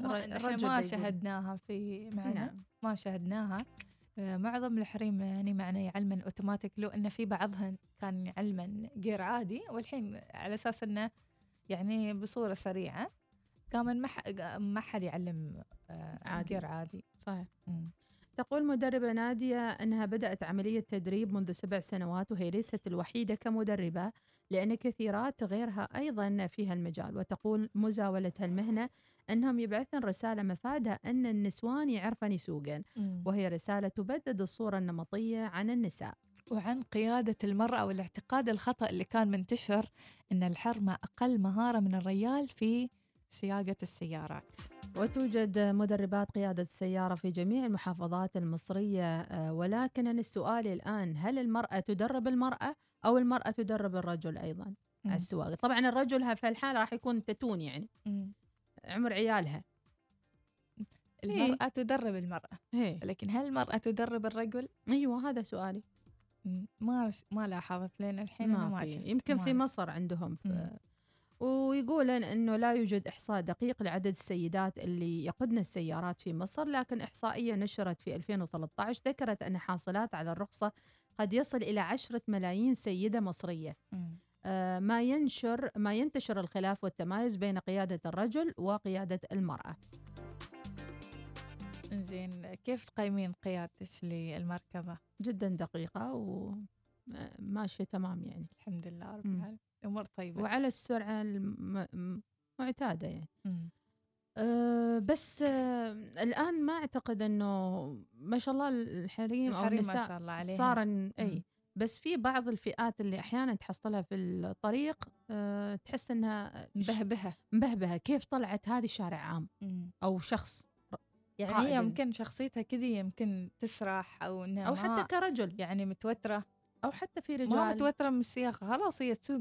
الرجل ما. شاهدناها في معنا نعم. ما شاهدناها معظم الحريم يعني معنا يعلمن اوتوماتيك لو إن في بعضهن كان يعلمن جير عادي والحين على أساس إنه يعني بصورة سريعة قام ما ما حد يعلم آه، عادي. جير عادي صحيح مم. تقول مدربة نادية أنها بدأت عملية تدريب منذ سبع سنوات وهي ليست الوحيدة كمدربة لأن كثيرات غيرها أيضا في هالمجال وتقول مزاولة هالمهنة أنهم يبعثن رسالة مفادها أن النسوان يعرفن يسوقن. وهي رسالة تبدد الصورة النمطية عن النساء. وعن قيادة المرأة والاعتقاد الخطأ اللي كان منتشر أن الحرمة أقل مهارة من الريال في سياقة السيارات. وتوجد مدربات قيادة السيارة في جميع المحافظات المصرية آه، ولكن السؤال الآن هل المرأة تدرب المرأة؟ أو المرأة تدرب الرجل أيضا على مم. السواقة طبعا الرجل في الحالة راح يكون تتون يعني مم. عمر عيالها المرأة تدرب المرأة هي. لكن هل المرأة تدرب الرجل؟ أيوة هذا سؤالي. ما ما لاحظت لين الحين ما ما في. شفت يمكن ما في. مصر عندهم في مم. ويقولن إنه لا يوجد إحصاء دقيق لعدد السيدات اللي يقودن السيارات في مصر لكن إحصائية نشرت في 2013 ذكرت أن حاصلات على الرخصة قد يصل إلى عشرة ملايين سيدة مصرية مم. آه، ما ينشر ما ينتشر الخلاف والتمايز بين قيادة الرجل وقيادة المرأة زين كيف تقيمين قيادتك للمركبة؟ جدا دقيقة وماشيه تمام يعني الحمد لله رب. العالمين أمور طيبة وعلى السرعة المعتاده يعني. أه بس أه الآن ما أعتقد أنه ما شاء الله الحريم الحريم ما النساء شاء الله عليهم. صار. أي بس في بعض الفئات اللي أحيانا تحصلها في الطريق أه تحس أنها ش- مبهبهة مبهبهة كيف طلعت هذه شارع عام. أو شخص يعني هي يمكن شخصيتها كذي يمكن تسرح أو إنها أو ما- حتى كرجل يعني متوترة أو حتى في ما رجال متوترة من السياقة خلاص هي تسوق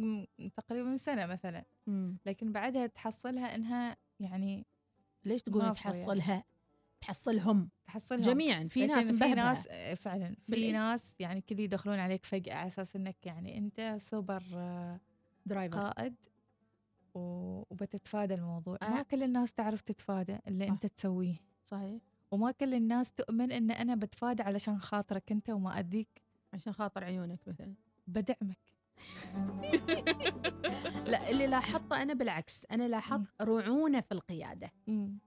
تقريبا من سنة مثلا مم. لكن بعدها تحصلها إنها يعني ليش ما فوية. تحصلها؟ تحصلهم تحصلهم. جميعا. في ناس في ناس آه، فعلا. في؟ ناس يعني كذي يدخلون عليك فجأة على أساس إنك يعني أنت سوبر آه، driver. قائد وبتتفادى الموضوع. آه. ما كل الناس تعرف تتفادى اللي صح. أنت تسويه. صحيح. وما كل الناس تؤمن إن أنا بتفادى علشان خاطرك أنت وما أديك عشان خاطر عيونك مثلا. بدعمك. لا اللي لاحظته أنا بالعكس أنا لاحظت رعونة في القيادة مم.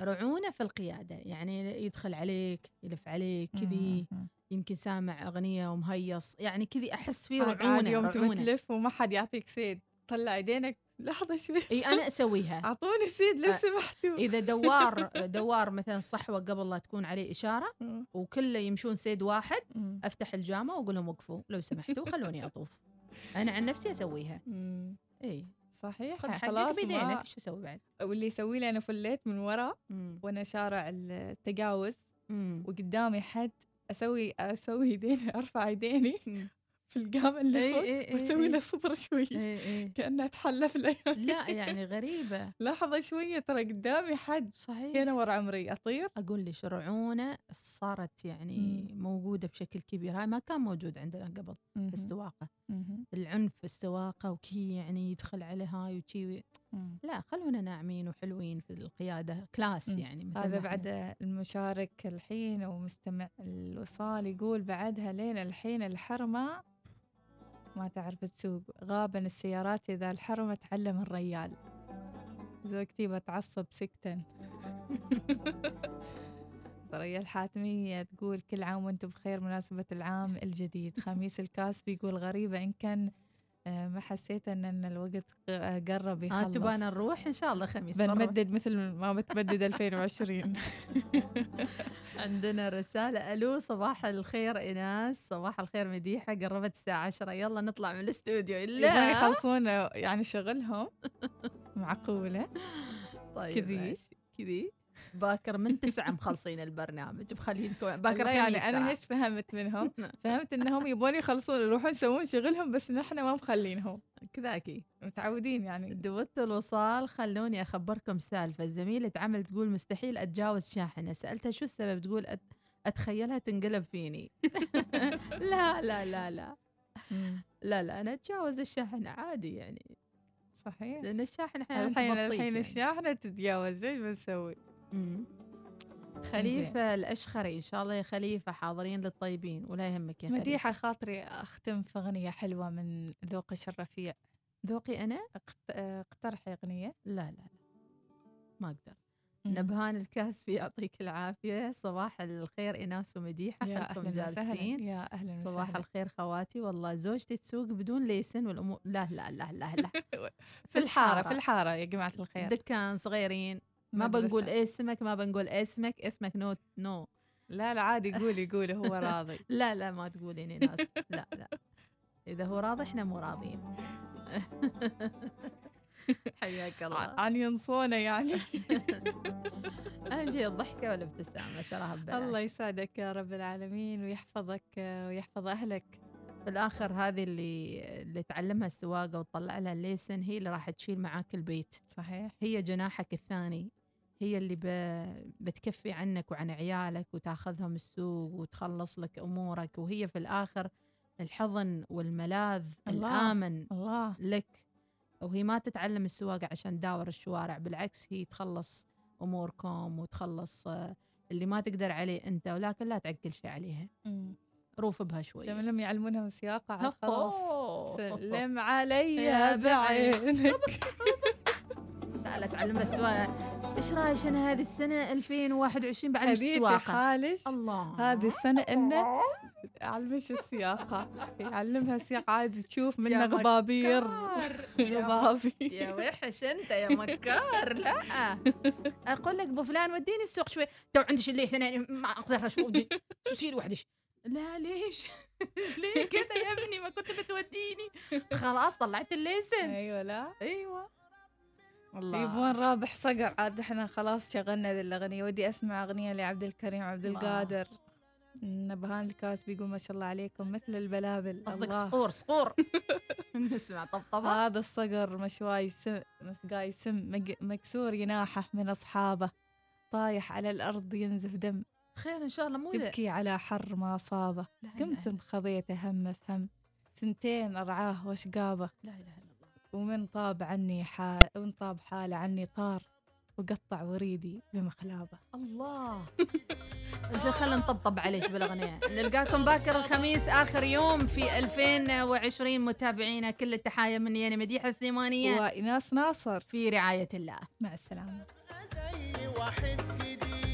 رعونة في القيادة يعني يدخل عليك يلف عليك كذي. يمكن سامع أغنية ومهيص يعني كذي أحس في عاد- عاد رعونة يوم تبي تلف وما حد يعطيك سيد طلع ايدينك لحظة شوي إي أنا أسويها أعطوني سيد لو سمحتوا إذا دوار دوار مثلا صحوة قبل لا تكون عليه إشارة مم. وكله يمشون سيد واحد مم. أفتح الجامة وأقول لهم وقفوا لو سمحتوا خلوني أطوف أنا عن نفسي أسويها مم. إي صحيح خذ حقك خلاص بيدينك شو أسوي بعد واللي يسوي لي أنا فليت من ورا. وأنا شارع التجاوز. وقدامي حد أسوي أسوي يديني أرفع يديني. في القامه اللي إي فوق إي إي وأسوي إي. له صبر شوي إي إي. كأنها تحلف لي لا يعني غريبة لحظه شوية ترى قدامي حد صحيح هنا ورا عمري أطير أقول لك رعونه صارت يعني مم. موجودة بشكل كبير هاي ما كان موجود عندنا قبل مهم. في السواقه مهم. العنف في السواقه وكي يعني يدخل على هاي وكي مم. لا خلونا ناعمين وحلوين في القيادة class مم. يعني مثل هذا بعد المشارك الحين ومستمع الوصال يقول بعدها لين الحين الحرمة ما تعرف تسوق. غابن السيارات إذا الحرمة تعلم الريال. زوجتي بتعصب سكتا. ثريا الحاتمية تقول كل عام وأنتم بخير مناسبة العام الجديد. خميس الكاس بيقول غريبة إن كان ما حسيت أن أن الوقت آه، قرب ها يخلص. تبانا نروح؟ إن شاء الله خميس. بنمدد مثل ما بتمدد 2020 عندنا رسالة ألو صباح الخير إيناس صباح الخير مديحة قربت الساعة 10 يلا نطلع من الاستوديو. يبغون لا يخلصون يعني شغلهم معقولة طيب كذي. كذي؟ باكر من تسعة مخلصين البرنامج. بخلينكم باكر يعني ترى. إيش فهمت منهم. فهمت إنهم يبغون يخلصون يروحون يسوون شغلهم بس نحن ما مخلينهم. كذاكي متعودين يعني. دوت الوصال خلوني أخبركم سالفة. زميلة عمل تقول مستحيل أتجاوز شاحنة. سألتها شو السبب؟ تقول أت... أتخيلها تنقلب فيني. لا لا لا لا. لا لا أنا أتجاوز الشاحنة عادي يعني. صحيح. لأن الشاحنة أحيانا الحين الحين يعني. الشاحنة تتجاوز إيش بنسوي؟ خليفة الأشخري إن شاء الله يا خليفة حاضرين للطيبين ولا يهمك يا خليفة. مديحة خاطري أختم في أغنية حلوة من ذوقش الرفيع ذوقي أنا؟ اقت- اقترحي أغنية. لا لا لا ما أقدر. نبهان الكاسبي يعطيك العافية. صباح الخير إناس ومديحة يا أهلا جالسين. يا أهلا صباح وسهلا الخير خواتي. والله زوجتي تسوق بدون ليسن والأمور. لا لا لا لا لا. في الحارة في الحارة يا جماعة الخير. دكان صغيرين. ما. بنقول اسمك ما بنقول اسمك اسمك no no. لا لا عادي قولي قولي هو راضي. لا لا ما تقولين ناس. لا لا. إذا هو راضي إحنا مو راضيين. حياك الله. عن ينصونه يعني. أهم شيء الضحكة والابتسامة تراها ببلاش. الله يسعدك يا رب العالمين ويحفظك آه، ويحفظ أهلك. بالاخر هذه اللي اللي تعلمها السواقة وتطلع لها ال licence هي اللي راح تشيل معاك البيت. صحيح. هي جناحك الثاني. هي اللي. بتكفي عنك وعن عيالك وتاخذهم السوق وتخلص لك أمورك وهي في الآخر الحضن والملاذ الله. الآمن الله لك وهي ما تتعلم السواقة عشان تداور الشوارع بالعكس هي تخلص أموركم وتخلص آه، اللي ما تقدر عليه أنت ولكن لا تعقل شيء عليها. روف بها شوي لهم يعلمونها موسيقى عاد خلاص. سلم علي بعينك لا تعلم السواقه إيش رأيك أنا هذه السنة 2021 بعلم السواقه خالش الله. هذه السنة إنه أعلمش السياقة يعلمها السياقة عادي تشوف منه يا غبابير. غبابي يا وحش أنت يا مكار. لا. أقول لك أبو فلان وديني السوق شوي. تو عندي شي ليش؟ أنا ما أقدر شو ودي. شو تصير وحدش لا ليش؟ ليه كذا يا ابني؟ ما كنت بتوديني. خلاص طلعت ال licence. أيوة لا. أيوه. والله. يبون رابح صقر. عاد إحنا خلاص شغلنا ذي الأغنية. ودي أسمع أغنية لعبد الكريم عبد الله. القادر. نبهان الكاس بيقول ما شاء الله عليكم مثل البلابل. قصدك الله. صقور صقور. نسمع طبطبة. هذا الصقر مشواي سم مسقاي سم مكسور جناحه من أصحابه. طايح على الأرض ينزف دم. خير إن شاء الله مو يبكي على حر ما صابه قمت مخضيته هم فهم سنتين أرعاه وشقابه لا إله إلا الله ومن طاب عني حال ومن طاب حالة عني طار وقطع وريدي بمخلابه. الله! زين خلينا نطبطب عليش بالأغنية. نلقاكم باكر الخميس آخر يوم في 2020 متابعينا كل التحايا مني أنا مديحه السليمانيه وإناس ناصر. في رعاية الله. مع السلامة. زي واحد جديد.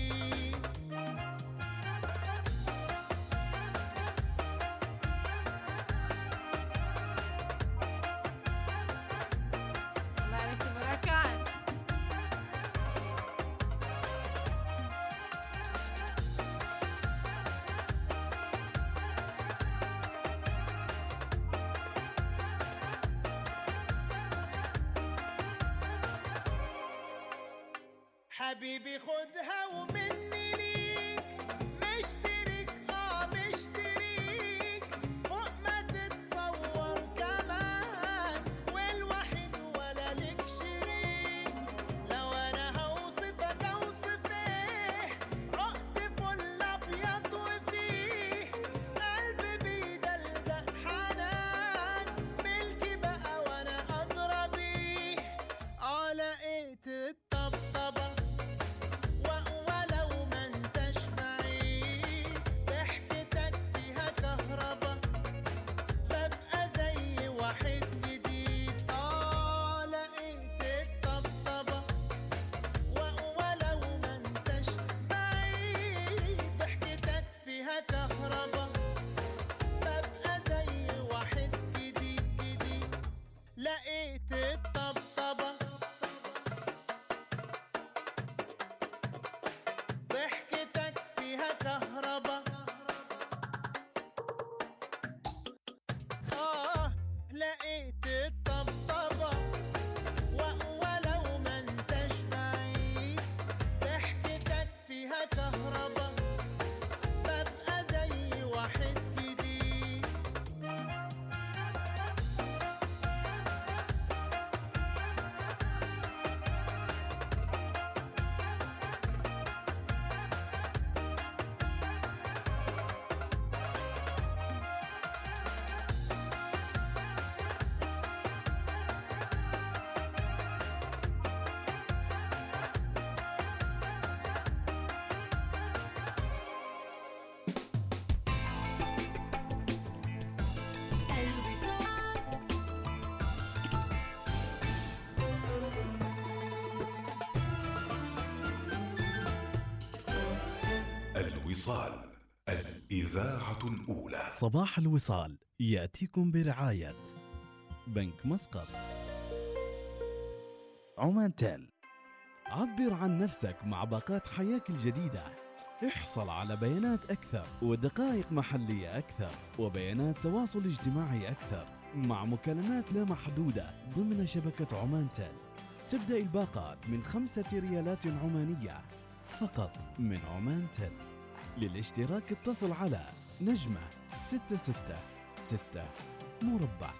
الوصال الإذاعة الأولى. صباح الوصال يأتيكم برعاية بنك مسقط. عمان تيل عبر عن نفسك مع باقات حياك الجديدة. احصل على بيانات أكثر ودقائق محلية أكثر وبيانات تواصل اجتماعي أكثر مع مكالمات لا محدودة ضمن شبكة عمان تل تبدأ الباقات من خمسة ريالات عمانية فقط من عمان تل للاشتراك اتصل على نجمة ستة ستة ستة مربع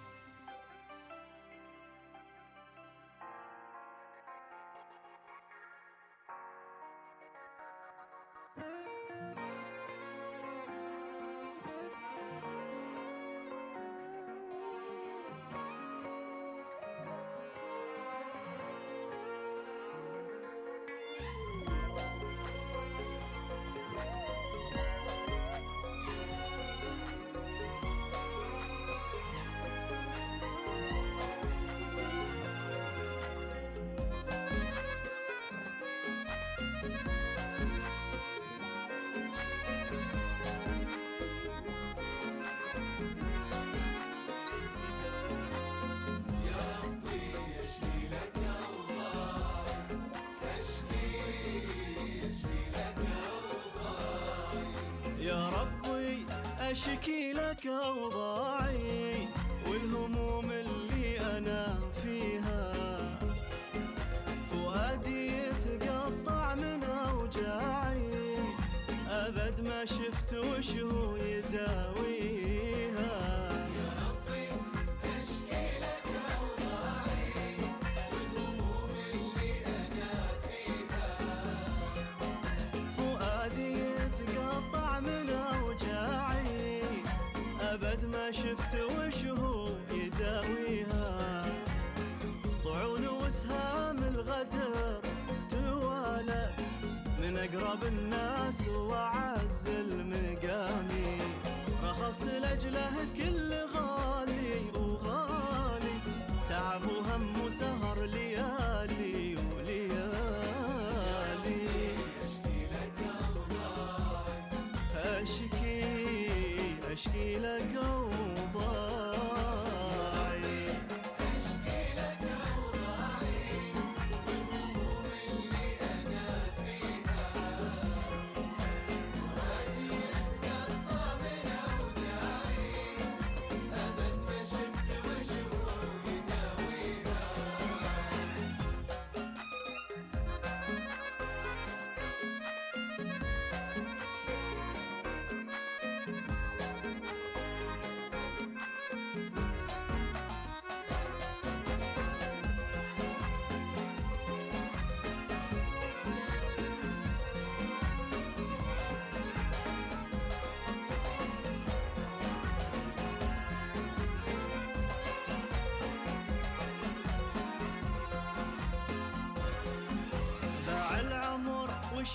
She killed a kavga شفت وش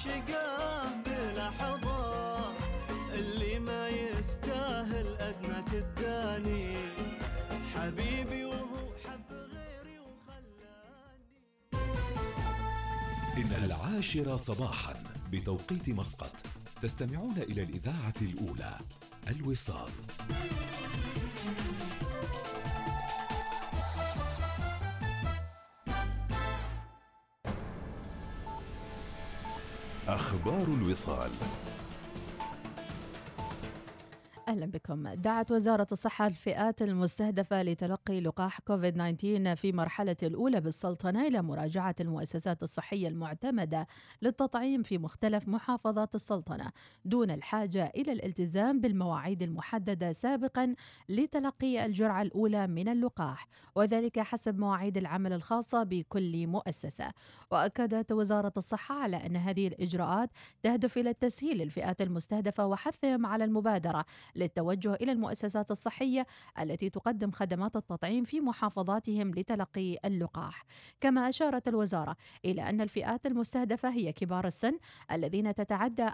العمر والشقاه بلحظة اللي ما يستاهل أدنى تداني حبيبي وهو حب غيري إنها العاشرة صباحا بتوقيت مسقط تستمعون إلى الإذاعة الأولى الوصال. أخبار الوصال. بكم. دعت وزارة الصحة الفئات المستهدفة لتلقي لقاح كوفيد 19 في مرحلة الأولى بالسلطنة إلى مراجعة المؤسسات الصحية المعتمدة للتطعيم في مختلف محافظات السلطنة دون الحاجة إلى الالتزام بالمواعيد المحددة سابقا لتلقي الجرعة الأولى من اللقاح وذلك حسب مواعيد العمل الخاصة بكل مؤسسة. وأكدت وزارة الصحة على أن هذه الإجراءات تهدف إلى التسهيل الفئات المستهدفة وحثهم على المبادرة للتوجه إلى المؤسسات الصحية التي تقدم خدمات التطعيم في محافظاتهم لتلقي اللقاح. كما أشارت الوزارة إلى أن الفئات المستهدفة هي كبار السن الذين تتعدى